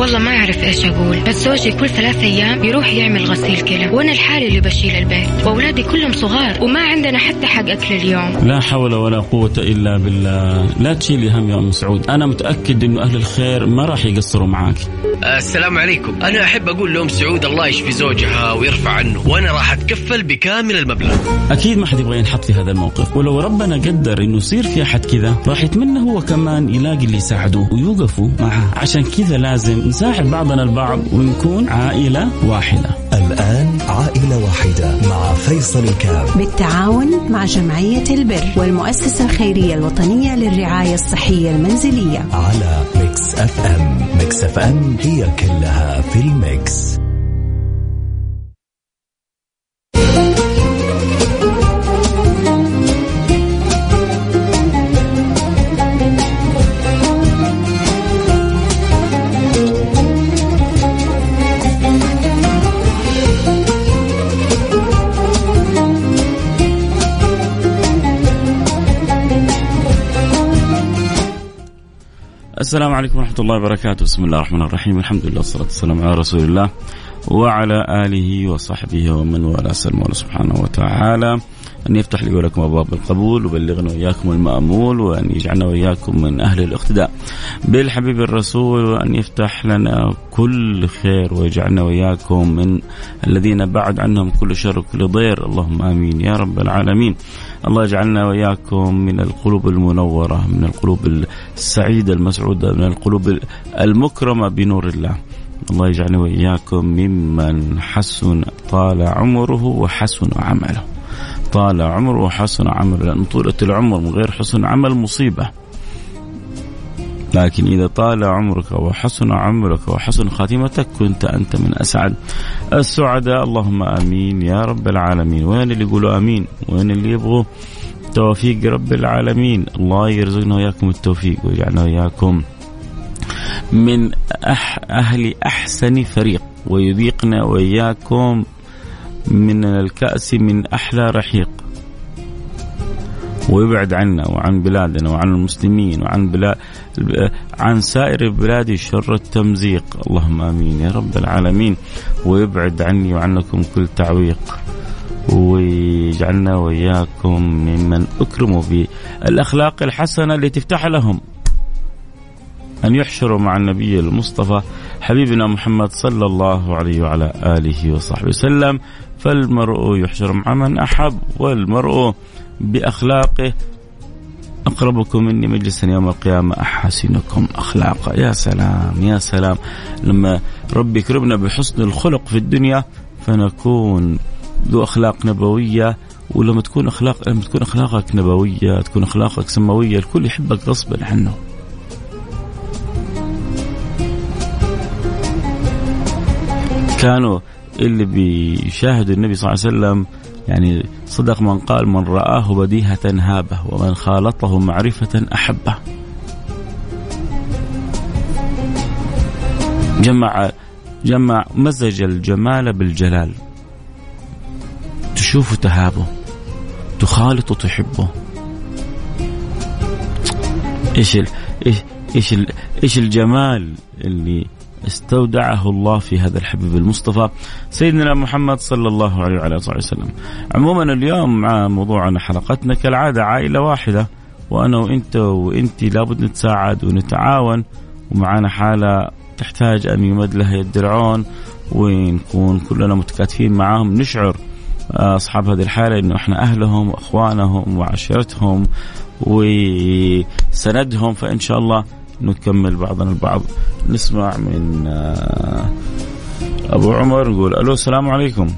والله ما أعرف إيش أقول بس زوجي كل ثلاث أيام يروح يعمل غسيل كلى وأنا الحالي اللي بشيل البيت وأولادي كلهم صغار وما عندنا حتى حق أكل اليوم. لا حول ولا قوة إلا بالله. لا تشيلي هم يا أم سعود. أنا متأكد أنه أهل الخير ما راح يقصروا معاك. السلام عليكم. أنا أحب أقول لأم سعود الله يشفي زوجها ويرفع عنه وأنا راح أتكفل بكامل المبلغ. أكيد ما حد يبغى ينحط في هذا الموقف. ولو ربنا قدر أنه يصير في أحد كذا راح يتمنى هو كمان يلاقي اللي يساعده ويوقفوا معه. عشان كذا لازم نساعد بعضنا البعض ونكون عائلة واحدة. الآن عائلة واحدة مع فيصل الكاف. بالتعاون مع جمعية البر والمؤسسة الخيرية الوطنية للرعاية الصحية المنزلية. على Mix FM. Mix FM هي كلها في ال mix. السلام عليكم ورحمة الله وبركاته. بسم الله الرحمن الرحيم. الحمد لله والصلاة والسلام على رسول الله وعلى آله وصحبه ومن والاه. أسأل الله سبحانه وتعالى. أن يفتح لي ولكم أبواب القبول وبلغنا وإياكم المأمول وأن يجعلنا وإياكم من أهل الاقتداء. بالحبيب الرسول وأن يفتح لنا كل خير ويجعلنا وإياكم من الذين بعد عنهم كل شر وكل ضير. اللهم آمين يا رب العالمين. الله يجعلنا وإياكم من القلوب المنورة من القلوب السعيدة المسعودة من القلوب المكرمة بنور الله. الله يجعلنا وإياكم ممن حسن طال عمره وحسن عمله. طال عمره وحسن عمله لأن طولة العمر من غير حسن عمل مصيبة. لكن إذا طال عمرك وحسن عمرك وحسن خاتمتك كنت أنت من أسعد السعداء. اللهم آمين يا رب العالمين. وين اللي يقولوا آمين؟ وين اللي يبغوا توفيق رب العالمين؟ الله يرزقنا وإياكم التوفيق ويجعلنا وإياكم من أح أهل أحسن فريق ويذيقنا وإياكم من الكأس من أحلى رحيق. ويبعد عنا وعن بلادنا وعن المسلمين وعن بلاد عن سائر البلاد شر التمزيق. اللهم آمين يا رب العالمين. ويبعد عني وعنكم كل تعويق. ويجعلنا وإياكم ممن أكرموا بالأخلاق الحسنة اللي تفتح لهم. أن يحشروا مع النبي المصطفى حبيبنا محمد صلى الله عليه وعلى آله وصحبه وسلم. فالمرء يحشر مع من أحب والمرء بأخلاقه. أقربكم مني مجلسا يوم القيامة أحسنكم أخلاقا. يا سلام يا سلام. لما ربي يكرمنا بحسن الخلق في الدنيا فنكون ذو أخلاق نبوية. ولما تكون أخلاق لما تكون أخلاقك نبوية تكون أخلاقك سماوية الكل يحبك غصبا عنه. كانوا اللي بيشاهدوا النبي صلى الله عليه وسلم يعني صدق من قال من رآه بديهة هابه ومن خالطه معرفة أحبه. جمع جمع مزج الجمال بالجلال. تشوف تهابه تخالط تحبه. إيش ال... إيش إيش ال... إيش الجمال اللي استودعه الله في هذا الحبيب المصطفى سيدنا محمد صلى الله عليه وعلى آله وسلم. عموما اليوم مع موضوعنا حلقتنا كالعادة عائلة واحدة وأنا وإنت وإنت لابد نتساعد ونتعاون ومعنا حالة تحتاج أن يمد لها يد العون ونكون كلنا متكاتفين معاهم نشعر أصحاب هذه الحالة إنه إحنا أهلهم وإخوانهم وعشيرتهم وسندهم فإن شاء الله نكمل بعضنا البعض. نسمع من آه، أبو عمر نقول ألو السلام عليكم.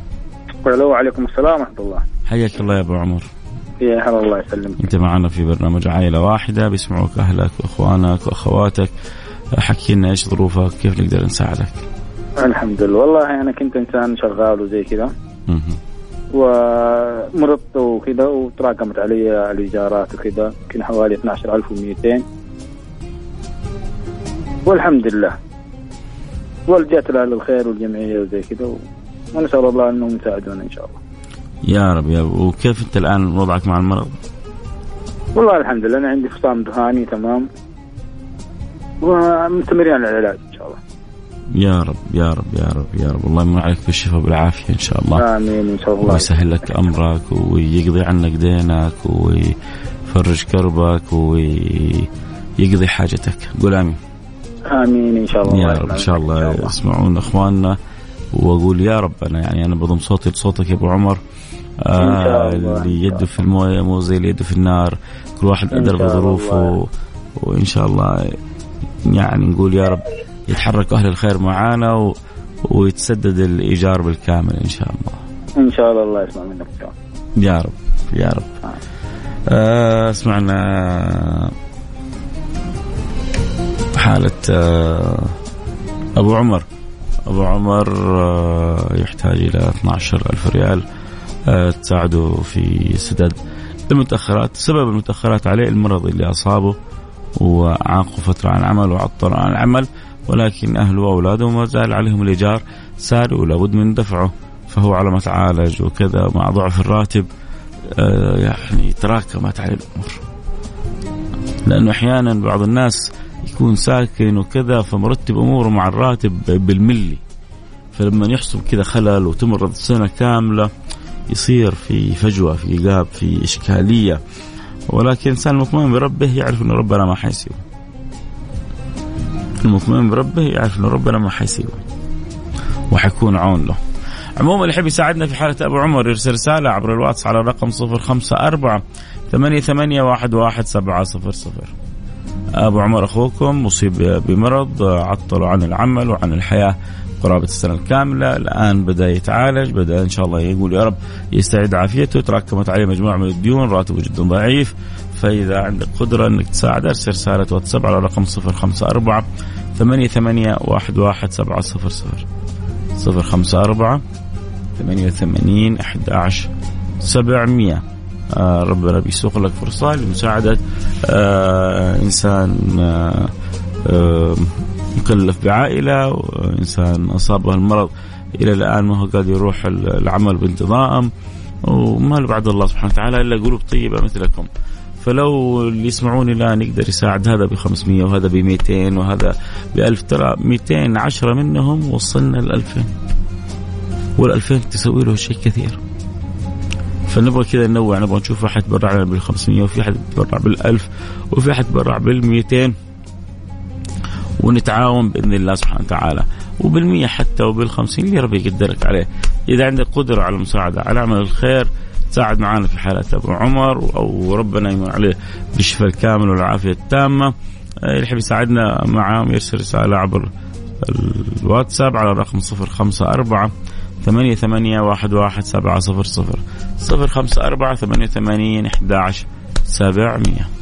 ألو وعليكم السلام ورحمة الله. حياك الله يا أبو عمر. يا هلا الله يسلمك. أنت معنا في برنامج عائلة واحدة بيسمعوك أهلك وإخوانك وأخواتك. حكي لنا إيش ظروفك كيف نقدر نساعدك؟ الحمد لله. والله أنا كنت إنسان شغال وزي كذا. ومرضت وكذا وتراكمت علي الإيجارات وكذا. يمكن حوالي 12200 والحمد لله ولجأت لأهل الخير والجمعية وزي كذا ونسأل الله أنهم يساعدونا إن شاء الله. يا رب يا رب. وكيف أنت الآن وضعك مع المرض؟ والله الحمد لله أنا عندي فصام دهاني تمام. ومستمرين على العلاج إن شاء الله. يا رب يا رب يا رب يا رب. الله يمن عليك بالشفاء والعافيه إن شاء الله. آمين إن شاء الله. ويسهل لك أمرك ويقضي عنك دينك ويفرج كربك ويقضي حاجتك. قول آمين. آمين إن شاء الله. يا رب إن شاء الله يسمعون إخواننا وأقول يا رب أنا يعني أنا بضم صوتي لصوتك يا أبو عمر. آه اللي يده في المويه مو زي اللي يده في النار كل واحد قدر بظروفه. وإن شاء الله يعني نقول يا رب يتحرك أهل الخير معانا و... ويتسدد الإيجار بالكامل إن شاء الله. إن شاء الله الله يسمع منك. يا رب يا رب. آه اسمعنا حالة آه أبو عمر. أبو عمر آه يحتاج إلى 12 ألف ريال آه تساعده في سداد المتأخرات. سبب المتأخرات عليه المرض اللي أصابه وعاقوا فترة عن العمل وعطلوا عن العمل ولكن أهله وأولاده ما زال عليهم الإيجار. ساري ولابد من دفعه فهو على ما تعالج وكذا مع ضعف الراتب يعني تراكمت عليه الأمور. لأنه أحيانا بعض الناس يكون ساكن وكذا فمرتب أموره مع الراتب بالملي. فلما يحصل كذا خلل وتمرض سنة كاملة يصير في فجوة في جاب في إشكالية. ولكن الإنسان المطمئن بربه يعرف أن ربنا ما حيسيبه. المطمئن بربه يعرف أن ربنا ما حيسيبه. وحيكون عون له. عموما اللي يحب يساعدنا في حالة أبو عمر يرسل رسالة عبر الواتس على الرقم صفر خمسة أربعة ثمانية ثمانية واحد واحد سبعة صفر صفر. أبو عمر أخوكم مصيب بمرض عطلوا عن العمل وعن الحياة قرابة السنة الكاملة الآن بدأ يتعالج بدأ إن شاء الله يقول يا رب يستعيد عافيته تراكمت عليه مجموعة من الديون راتبه جدا ضعيف فإذا عندك قدرة أنك تساعد ارسل رسالة واتساب على رقم صفر خمسة أربعة ثمانية ثمانية واحد واحد سبعة صفر صفر. صفر خمسة أربعة ثمانية وثمانين أحد عشر سبعمية. ربنا بيسوق لك فرصة لمساعدة آه إنسان آه آه مكلف بعائلة وإنسان أصابه المرض إلى الآن ما هو قادر يروح العمل بانتظام وما له بعد الله سبحانه وتعالى إلا قلوب طيبة مثلكم. فلو اللي يسمعوني الآن يقدر يساعد هذا ب 500 وهذا ب 200 وهذا ب 1000 ترى 210 منهم وصلنا ل 2000 وال 2000 تسوي له شيء كثير. فنبغى كذا ننوع نبغى نشوف واحد يتبرع بال 500 وفي أحد يتبرع بال 1000 وفي أحد يتبرع بال 200 ونتعاون بإذن الله سبحانه وتعالى. وبالمية حتى وبالخمسين اللي ربي يقدرك عليه. إذا عندك قدرة على المساعدة على عمل الخير تساعد معنا في حالة أبو عمر أو ربنا يمن عليه بالشفاء الكامل والعافية التامة. اللي يحب يساعدنا معه يرسل رسالة عبر الواتساب على الرقم صفر خمسة أربعة ثمانية ثمانية واحد واحد سبعة صفر صفر. صفر خمسة أربعة ثمانية ثمانين إحدى سبعمية.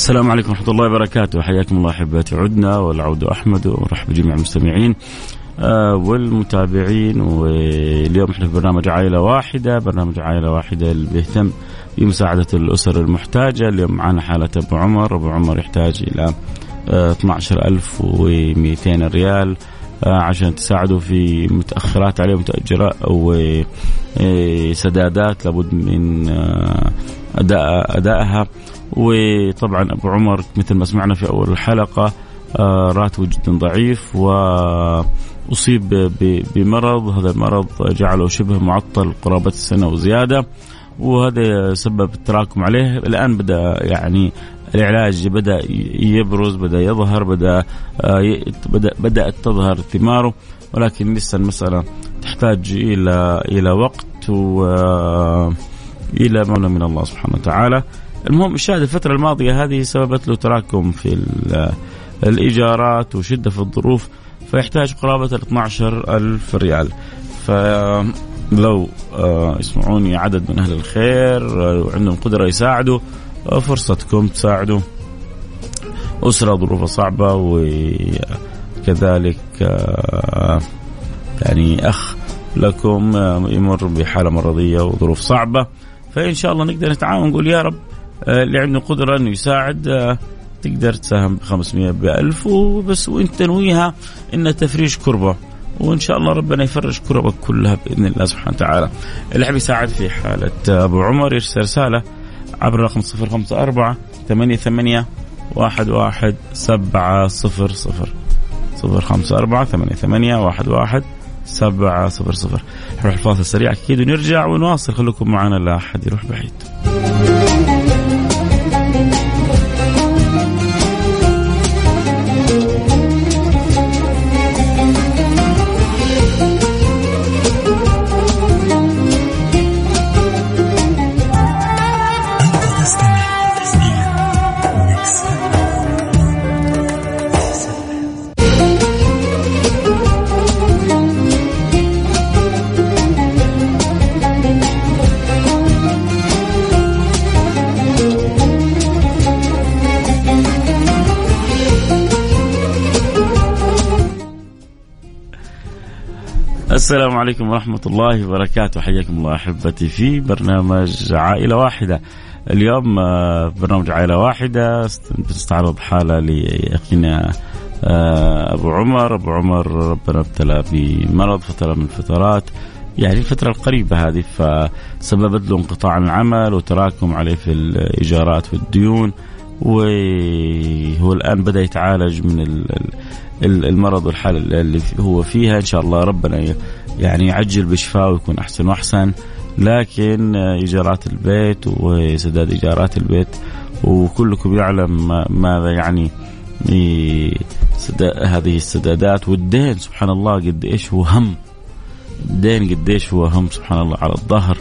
السلام عليكم ورحمة الله وبركاته. حياكم الله أحبتي عدنا والعود أحمد ورحب بجميع المستمعين آه والمتابعين. واليوم إحنا في برنامج عائلة واحدة برنامج عائلة واحدة اللي بيهتم بمساعدة الأسر المحتاجة. اليوم معنا حالة أبو عمر. أبو عمر يحتاج إلى آه 12200 ريال آه عشان تساعده في متأخرات عليه متأجرات وسدادات لابد من آه أداء أدائها. وطبعا أبو عمر مثل ما سمعنا في أول الحلقة آه راتبه جدا ضعيف وأصيب بمرض. هذا المرض جعله شبه معطل قرابة السنة وزيادة وهذا سبب التراكم عليه. الآن بدأ يعني العلاج بدأ يبرز بدأ يظهر بدأ آه بدا بدأت تظهر ثماره ولكن لسه المسألة تحتاج إلى إلى وقت و إلى مولى من الله سبحانه وتعالى. المهم الشاهد الفترة الماضية هذه سببت له تراكم في الإيجارات وشدة في الظروف فيحتاج قرابة ال 12 ألف ريال. فلو آه، يسمعوني عدد من أهل الخير آه، وعندهم قدرة يساعدوا آه، فرصتكم تساعدوا. أسرة ظروفها صعبة وكذلك يعني أخ لكم يمر بحالة مرضية وظروف صعبة. فإن شاء الله نقدر نتعاون نقول يا رب اللي عنده قدرة أنه يساعد تقدر تساهم ب 500 ب 1000 وبس وإنت تنويها إن تفريج كربة وإن شاء الله ربنا يفرج كربك كلها بإذن الله سبحانه وتعالى. اللي حاب يساعد في حالة أبو عمر يرسل رسالة عبر رقم 054 88 11 700 054 88 11 700 نروح الفاصل سريع أكيد ونرجع ونواصل خليكم معنا لا أحد يروح بعيد. السلام عليكم ورحمة الله وبركاته. حياكم الله أحبتي في برنامج عائلة واحدة. اليوم آه، برنامج عائلة واحدة. بنستعرض حالة لأخينا آه، أبو عمر. أبو عمر ربنا ابتلى بمرض فترة من الفترات. يعني الفترة القريبة هذه فسببت له انقطاع العمل وتراكم عليه في الإيجارات والديون. وهو الآن بدأ يتعالج من المرض والحالة اللي هو فيها. إن شاء الله ربنا يعني يعجل بشفاء ويكون أحسن وأحسن. لكن إيجارات البيت وسداد إيجارات البيت وكلكم يعلم ماذا يعني هذه السدادات والدين. سبحان الله قد إيش هو هم؟ الدين قد إيش هو هم؟ سبحان الله على الظهر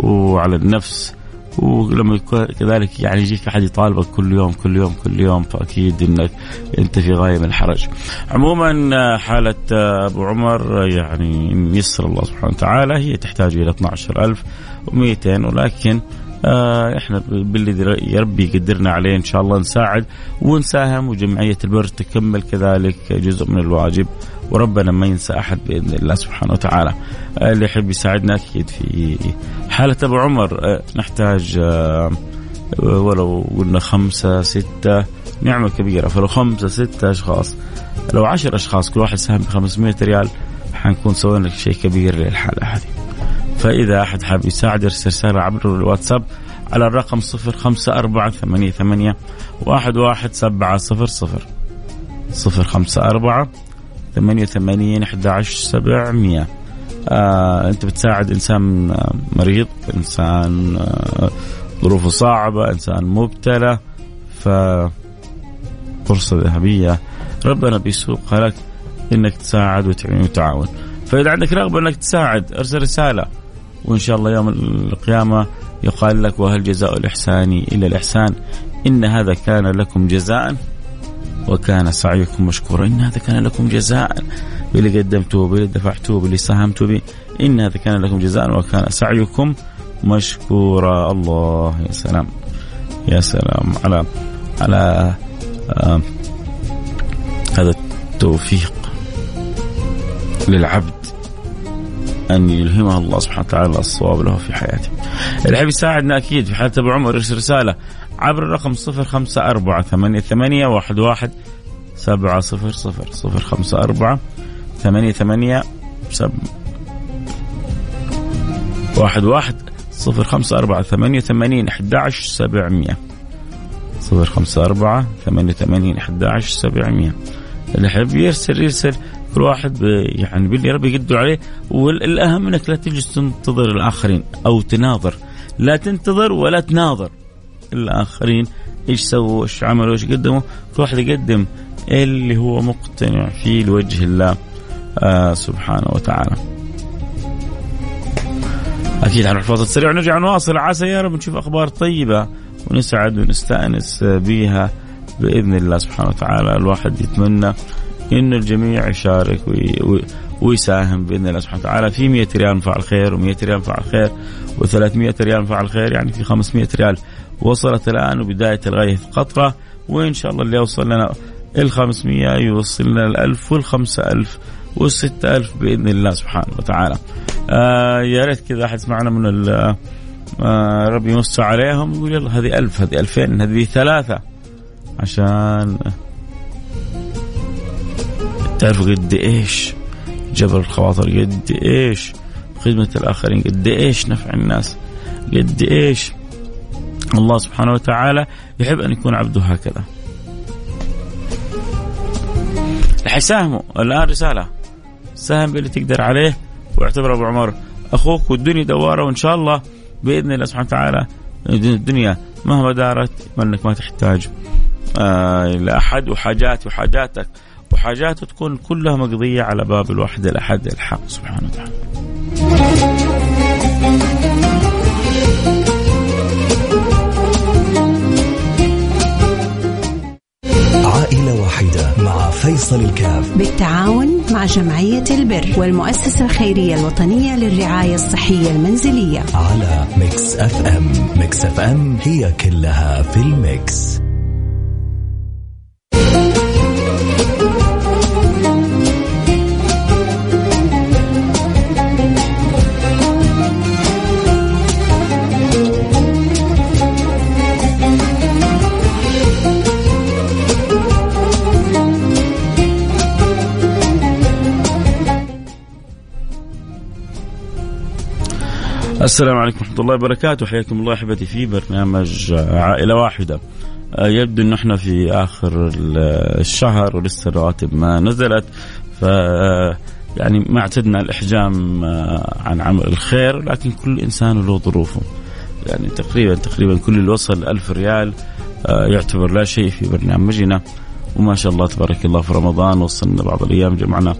وعلى النفس. ولما كذلك يعني يجيك أحد يطالبك كل يوم كل يوم كل يوم فأكيد إنك أنت في غاية من الحرج. عموما حالة أبو عمر يعني يسر الله سبحانه وتعالى هي تحتاج إلى 12200 ولكن آه إحنا باللي ربي يقدرنا عليه إن شاء الله نساعد ونساهم وجمعية البر تكمل كذلك جزء من الواجب وربنا ما ينسى أحد بإذن الله سبحانه وتعالى. آه اللي يحب يساعدنا أكيد في حالة أبو عمر آه نحتاج آه ولو قلنا خمسة ستة نعمة كبيرة فلو خمسة ستة أشخاص لو عشر أشخاص كل واحد ساهم ب 500 ريال حنكون سوينا شيء كبير للحالة هذه. فإذا أحد حاب يساعد يرسل رسالة عبر الواتساب على الرقم صفر خمسة أربعة ثمانية ثمانية واحد واحد سبعة صفر صفر صفر خمسة أربعة ثمانية ثمانين أحد عشر سبعمية. آه أنت بتساعد إنسان مريض إنسان آه ظروفه صعبة إنسان مبتلى ف فرصة ذهبية. ربنا بيسوقها لك إنك تساعد وتعاون. فإذا عندك رغبة إنك تساعد أرسل رسالة وإن شاء الله يوم القيامة يقال لك وهل جزاء الإحسان إلا الإحسان. إن هذا كان لكم جزاء. وكان سعيكم مشكورا. إن هذا كان لكم جزاء باللي قدمتوه باللي دفعتوه باللي ساهمتوا به. إن هذا كان لكم جزاء وكان سعيكم مشكورا. الله يا سلام يا سلام على على آه هذا التوفيق للعبد أن يلهمه الله سبحانه وتعالى الصواب له في حياته. اللي يساعدنا أكيد في حالة أبو عمر يرسل رسالة. عبر الرقم صفر خمسة أربعة ثمانية, ثمانية واحد, واحد سبعة صفر صفر صفر خمسة أربعة ثمانية ثمانية سب واحد واحد صفر خمسة أربعة ثمانية ثمانين أحد عشر سبعمية صفر خمسة أربعة ثمانية ثمانين أحد عشر سبعمية اللي يحب يرسل يرسل كل واحد يعني باللي ربي يقدر عليه والاهم إنك لا تجلس تنتظر الآخرين أو تناظر لا تنتظر ولا تناظر الآخرين إيش سووا إيش عملوا إيش قدموا. كل واحد يقدم اللي هو مقتنع فيه لوجه الله. آه سبحانه وتعالى. أكيد حنروح فاصل سريع ونرجع نواصل. عسى يا رب نشوف أخبار طيبة ونسعد ونستأنس بها بإذن الله سبحانه وتعالى. الواحد يتمنى إنه الجميع يشارك ويساهم بإذن الله سبحانه وتعالى في 100 ريال فعل خير و100 ريال فعل خير و300 ريال فعل خير يعني في 500 ريال وصلت الآن وبداية الغايه في قطرة وإن شاء الله اللي يوصل لنا ال 500 يوصل لنا ال 1000 وال 5000 وال 6000 بإذن الله سبحانه وتعالى. آه يا ريت كذا أحد يسمعنا من آه ربي يمس عليهم يقول يلا هذه 1000 هذه 2000 هذه ثلاثة عشان تعرفوا قد إيش جبر الخواطر قد إيش؟ خدمة الآخرين قد إيش نفع الناس؟ قد إيش؟ الله سبحانه وتعالى يحب أن يكون عبده هكذا. حيساهموا الآن رسالة. ساهم باللي تقدر عليه واعتبر أبو عمر. أخوك والدنيا دوارة وإن شاء الله بإذن الله سبحانه وتعالى الدنيا مهما دارت انك ما تحتاج. آه لاحد وحاجاتي وحاجاتك. وحاجاته تكون كلها مقضية على باب الواحد الأحد الحق سبحانه وتعالى. عائلة واحدة مع فيصل الكاف. بالتعاون مع جمعية البر والمؤسسة الخيرية الوطنية للرعاية الصحية المنزلية. على Mix FM. Mix FM هي كلها في ال mix. السلام عليكم ورحمة الله وبركاته. حياكم الله أحبتي في برنامج عائلة واحدة. آه، يبدو أن إحنا في آخر الشهر ولسه الرواتب ما نزلت. ف يعني ما اعتدنا الإحجام آه، عن عمل الخير لكن كل إنسان له ظروفه. يعني تقريبا تقريبا كل اللي وصل ألف ريال آه، يعتبر لا شيء في برنامجنا. وما شاء الله تبارك الله في رمضان وصلنا بعض الأيام جمعنا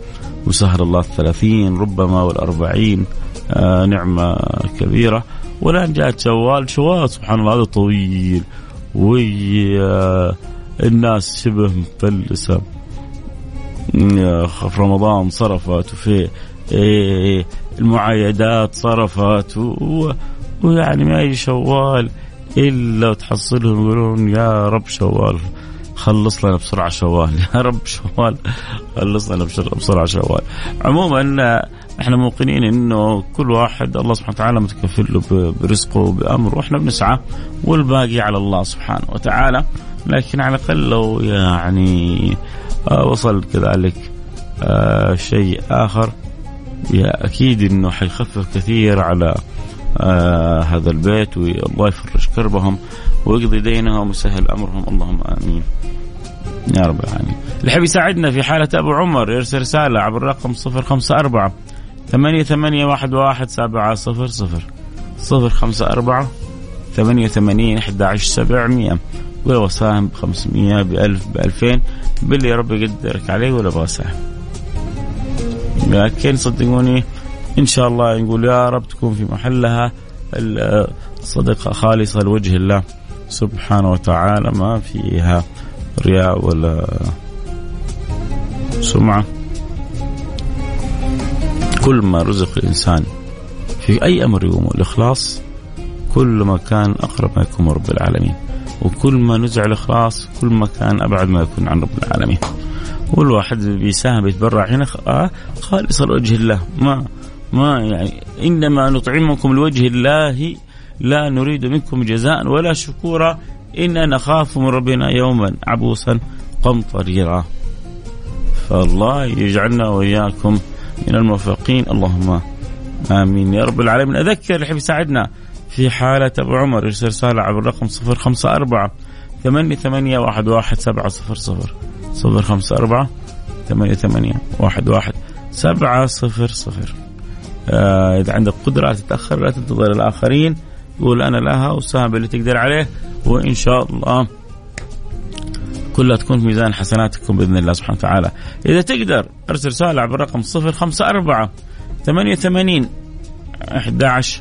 وسهر الله الثلاثين ربما والأربعين. آه نعمة كبيرة. والآن جاءت شوال شوال سبحان الله هذا طويل والناس شبه مفلسة. في رمضان صرفت وفي إيه، المعايدات صرفت ويعني ما يجي شوال إلا وتحصلهم يقولون يا رب شوال خلص لنا بسرعة شوال يا رب شوال خلص لنا بسرعة شوال. عموما إحنا موقنين إنه كل واحد الله سبحانه وتعالى متكفل له برزقه وبأمره وإحنا بنسعى والباقي على الله سبحانه وتعالى لكن على الأقل لو يعني آه، وصل كذلك آه، شيء آخر أكيد إنه حيخفف كثير على آه هذا البيت والله يفرج كربهم ويقضي دينهم ويسهل أمرهم اللهم آمين. يا رب العالمين. اللي حبي يساعدنا في حالة أبو عمر يرسل رسالة عبر الرقم 054 ثمانية ثمانية واحد واحد سبعة صفر صفر. صفر خمسة أربعة ثمانية ثمانين أحد عشر سبعمية. ولو ساهم بخمسمية بألف بألفين. باللي يا رب يقدرك عليه ولا أبغى ساهم لكن صدقوني إن شاء الله نقول يا رب تكون في محلها الصدقة خالصة لوجه الله سبحانه وتعالى. ما فيها رياء ولا سمعة. كل ما رزق الإنسان في أي أمر يقوم الإخلاص كل ما كان أقرب ما يكون رب العالمين. وكل ما نزع الإخلاص كل ما كان أبعد ما يكون عن رب العالمين. والواحد بيساهم بيتبرع هنا آه خالصا لوجه الله. ما ما يعني إنما نطعمكم لوجه الله لا نريد منكم جزاء ولا شكورا. إنا نخاف من ربنا يوما عبوسا قمطريرا. فالله يجعلنا وإياكم من الموفقين. اللهم آمين. يا رب العالمين. أذكر اللي يساعدنا في حالة أبو عمر يرسل رسالة عبر الرقم صفر خمسة أربعة ثمانية ثمانية واحد واحد سبعة صفر صفر صفر خمسة أربعة ثمانية ثمانية واحد واحد سبعة صفر صفر. آه إذا عندك قدرة تتأخر لا تنتظر الآخرين. قول أنا لها وساهم باللي تقدر عليه وإن شاء الله كلها تكون في ميزان حسناتكم بإذن الله سبحانه وتعالى. إذا تقدر أرسل رساله عبر الرقم 054 88 11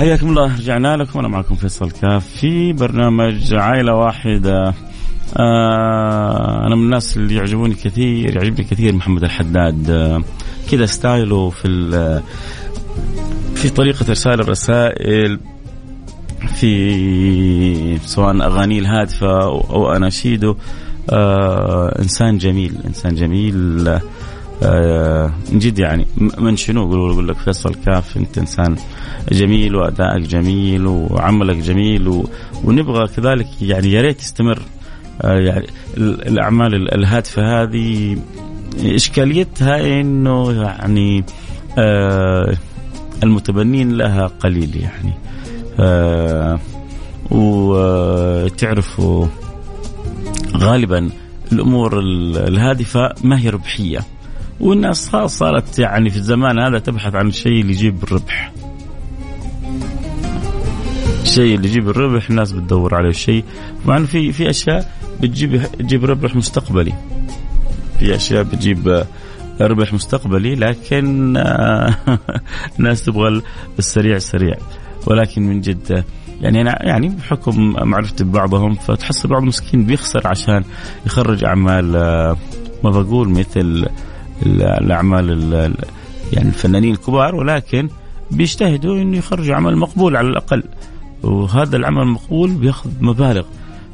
حياكم الله رجعنا لكم. أنا معكم فيصل كاف في برنامج عائلة واحدة. آه أنا من الناس اللي يعجبوني كثير يعجبني كثير محمد الحداد. آه كذا ستايله في في طريقة إرسال الرسائل في سواء اغانيه الهادفة أو أناشيده. آه إنسان جميل إنسان جميل. آه من جد يعني من شنو؟ يقولوا يقول لك فيصل كاف انت إنسان جميل وأدائك جميل وعملك جميل و... ونبغى كذلك يعني يا ريت يستمر. آه يعني الأعمال الهادفة هذه إشكاليتها إنه يعني آه المتبنين لها قليل يعني. آه وتعرفوا غالبا الأمور الهادفة ما هي ربحية. والناس صارت يعني في الزمان هذا تبحث عن الشيء اللي يجيب الربح. الشيء اللي يجيب الربح الناس بتدور عليه الشيء مع انه في في أشياء بتجيب تجيب ربح مستقبلي. في أشياء بتجيب ربح مستقبلي لكن الناس تبغى السريع سريع. ولكن من جد يعني أنا يعني بحكم معرفتي ببعضهم فتحس بعض المسكين بيخسر عشان يخرج أعمال ما بقول مثل الأعمال يعني الفنانين الكبار ولكن بيجتهدوا إنه يخرجوا عمل مقبول على الأقل. وهذا العمل المقبول بياخذ مبالغ.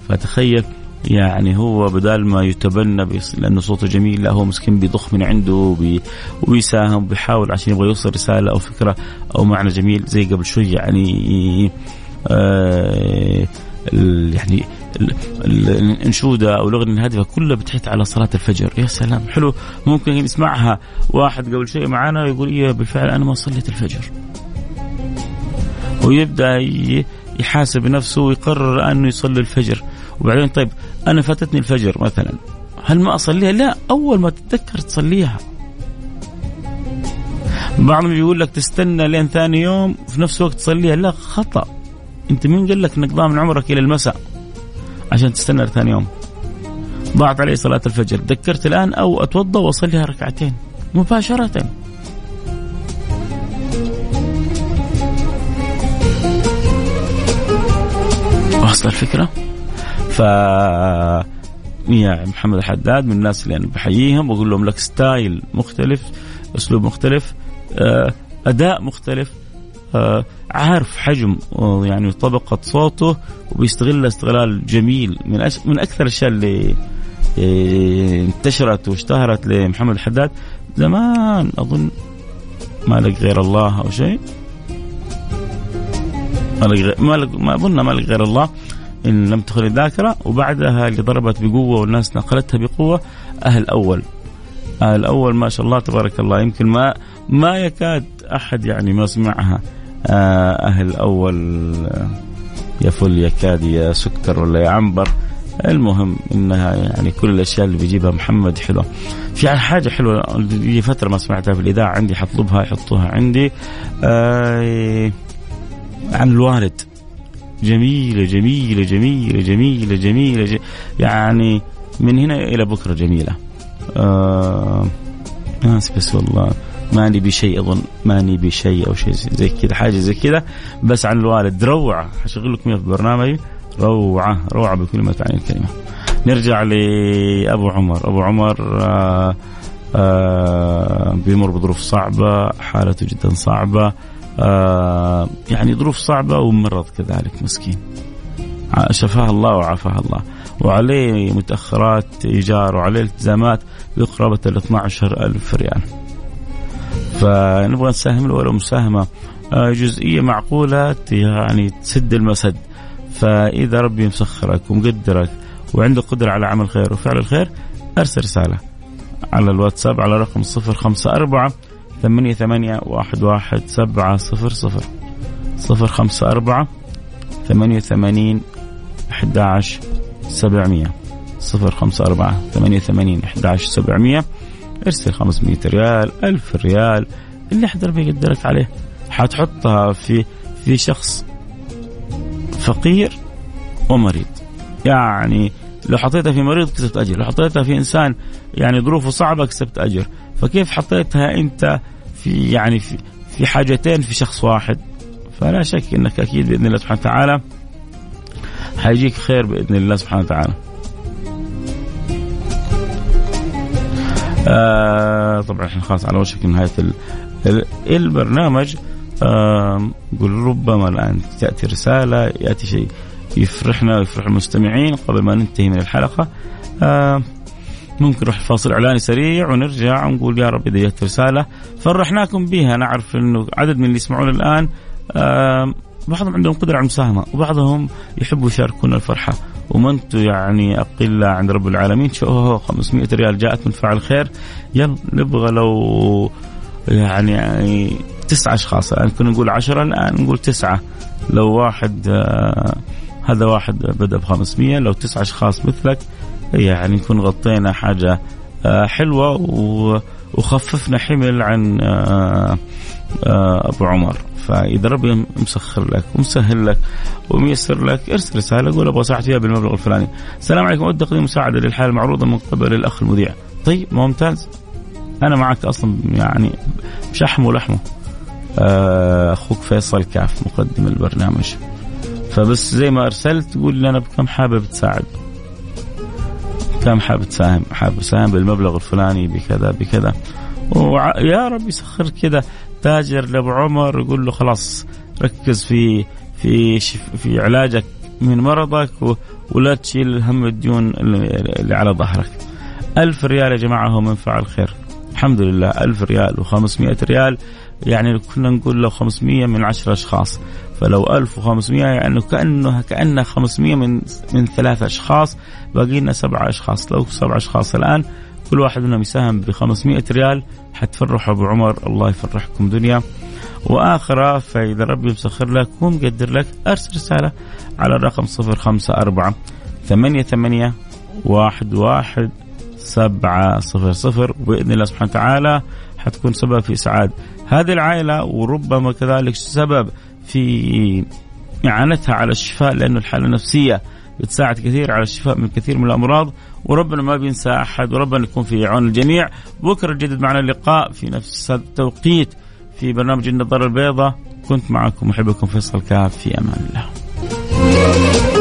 فتخيل يعني هو بدال ما يتبنى لأنه صوته جميل لا هو مسكين بيضخ من عنده بي وبيساهم بيحاول عشان يبغى يوصل رسالة أو فكرة أو معنى جميل زي قبل شوي يعني آه يعني الأنشودة أو الأغنية الهادفة كلها بتحث على صلاة الفجر. يا سلام. حلو. ممكن يسمعها واحد قبل شوي معنا ويقول إيه بالفعل أنا ما صليت الفجر. ويبدأ يحاسب نفسه ويقرر أنه يصلي الفجر. وبعدين طيب أنا فاتتني الفجر مثلا. هل ما أصليها؟ لا. أول ما تتذكر تصليها. بعضهم يقول لك تستنى لين ثاني يوم في نفس الوقت تصليها. لا خطأ. أنت مين قال لك إنك ضامن عمرك إلى المساء؟ عشان تستنى لثاني يوم. ضاعت علي صلاة الفجر. تذكرت الآن أو أتوضأ وأصليها ركعتين. مباشرة. واصل الفكرة؟ ف يا محمد الحداد من الناس اللي أنا بحييهم وأقول لهم لك ستايل مختلف أسلوب مختلف أداء مختلف عارف حجم يعني طبقة صوته وبيستغلها استغلال جميل من. من أكثر الأشياء اللي انتشرت واشتهرت لمحمد الحداد. زمان أظن ما لك غير الله أو شيء. ما لك غير ما, لك... ما أظن ما لك غير الله إن لم تخل الذاكرة. وبعدها اللي ضربت بقوة والناس نقلتها بقوة أهل أول. أهل أول ما شاء الله تبارك الله. يمكن ما ما يكاد أحد يعني ما سمعها. أهل أول يا فل يا كاد يا سكر ولا يا عنبر. المهم إنها يعني كل الأشياء اللي بيجيبها محمد حلوة. في حاجة حلوة لي فترة ما سمعتها في الإذاعة عندي حطلبها يحطوها عندي. آه عن الوالد. جميلة جميلة جميلة جميلة جميلة, جميلة. يعني من هنا إلى بكرة جميلة. آه ناس بس والله. ماني بشيء أظن ماني بشيء أو شيء زي كذا حاجة زي كذا. بس عن الوالد روعة حشغل لكم في برنامجي روعة روعة بكل ما تعني الكلمة. نرجع لأبو عمر. أبو عمر آآ آآ بيمر بظروف صعبة حالته جدا صعبة. يعني ظروف صعبة ومرض كذلك مسكين. شفاه الله وعافاه الله. وعليه متأخرات إيجار وعليه التزامات بقرابة ال 12 ألف ريال. فنبغى نساهم له ولو مساهمة. جزئية معقولة يعني تسد المسد. فإذا ربي مسخرك ومقدرك وعندك قدرة على عمل خير وفعل الخير أرسل رسالة على الواتساب على رقم 054 ثمانية ثمانية واحد واحد سبعة صفر صفر. صفر خمسة أربعة ثمانية ثمانين أحد عشر سبعمية. صفر خمسة أربعة ثمانية ثمانين أحد عشر سبعمية. ارسل خمسمية ريال ألف ريال اللي حد ربي يقدرك عليه. حتحطها في في شخص فقير ومريض. يعني لو حطيتها في مريض كسبت أجر، لو حطيتها في إنسان يعني ظروفه صعبة كسبت أجر، فكيف حطيتها أنت في يعني في, في حاجتين في شخص واحد؟ فلا شك إنك أكيد بإذن الله سبحانه وتعالى حيجيك خير بإذن الله سبحانه وتعالى. آه طبعا إحنا خلاص على وشك نهاية البرنامج. قل ربما الآن تأتي رسالة يأتي شيء يفرحنا ويفرح المستمعين. قبل ما ننتهي من الحلقة ممكن نروح فاصل إعلاني سريع ونرجع ونقول يا رب إذا جت رسالة فرحناكم بها. نعرف إنه عدد من اللي يسمعون الآن بعضهم عندهم قدرة على المساهمة وبعضهم يحبوا يشاركونا الفرحة. وما أنتم يعني اقله عند رب العالمين. شو 500 ريال جاءت من فعل خير. يلا نبغى لو يعني, يعني تسعة أشخاص. الآن كنا نقول عشرة الآن نقول تسعة. لو واحد آه هذا واحد بدأ ب 500 لو تسعة أشخاص مثلك يعني نكون غطينا حاجة آه حلوة وخففنا حمل عن آه آه أبو عمر فإذا ربي مسخر لك ومسهل لك وميسر لك ارسل رسالة قول أبغى اساعد فيها بالمبلغ الفلاني. السلام عليكم أود تقديم مساعدة للحاله المعروضة من قبل الأخ المذيع. طيب ممتاز. أنا معك أصلا يعني شحم ولحمة. أخوك فيصل كاف مقدم البرنامج. فبس زي ما أرسلت تقول لي أنا بكم حابب تساعد. كم حابب تساهم حابب تساهم بالمبلغ الفلاني بكذا بكذا. ويا رب يسخر كذا. تاجر لأبو عمر يقول له خلاص ركز في في في علاجك من مرضك ولا تشيل هم الديون اللي على ظهرك. ألف ريال يا جماعة هو منفعة الخير. الحمد لله ألف ريال وخمسمائة ريال. يعني كنا نقول لو 500 من 10 أشخاص. فلو 1500 يعني كأنه كأنه 500 من من ثلاثة أشخاص باقي لنا سبعة أشخاص. لو سبعة أشخاص الآن كل واحد منهم يساهم ب 500 ريال حتفرحوا ابو عمر الله يفرحكم دنيا. واخره فاذا ربي مسخر لك ومقدر لك أرسل رسالة على الرقم 054 ثمانية ثمانية واحد واحد سبعة صفر صفر. وبإذن الله سبحانه وتعالى حتكون سبب في إسعاد هذه العائلة وربما كذلك سبب في إعانتها على الشفاء لأنه الحالة النفسية بتساعد كثير على الشفاء من كثير من الأمراض وربنا ما بينسى أحد وربنا يكون في عون الجميع. بكرة جدد معنا اللقاء في نفس التوقيت في برنامج النظارة البيضاء. كنت معكم محبكم فيصل كاف في أمان الله.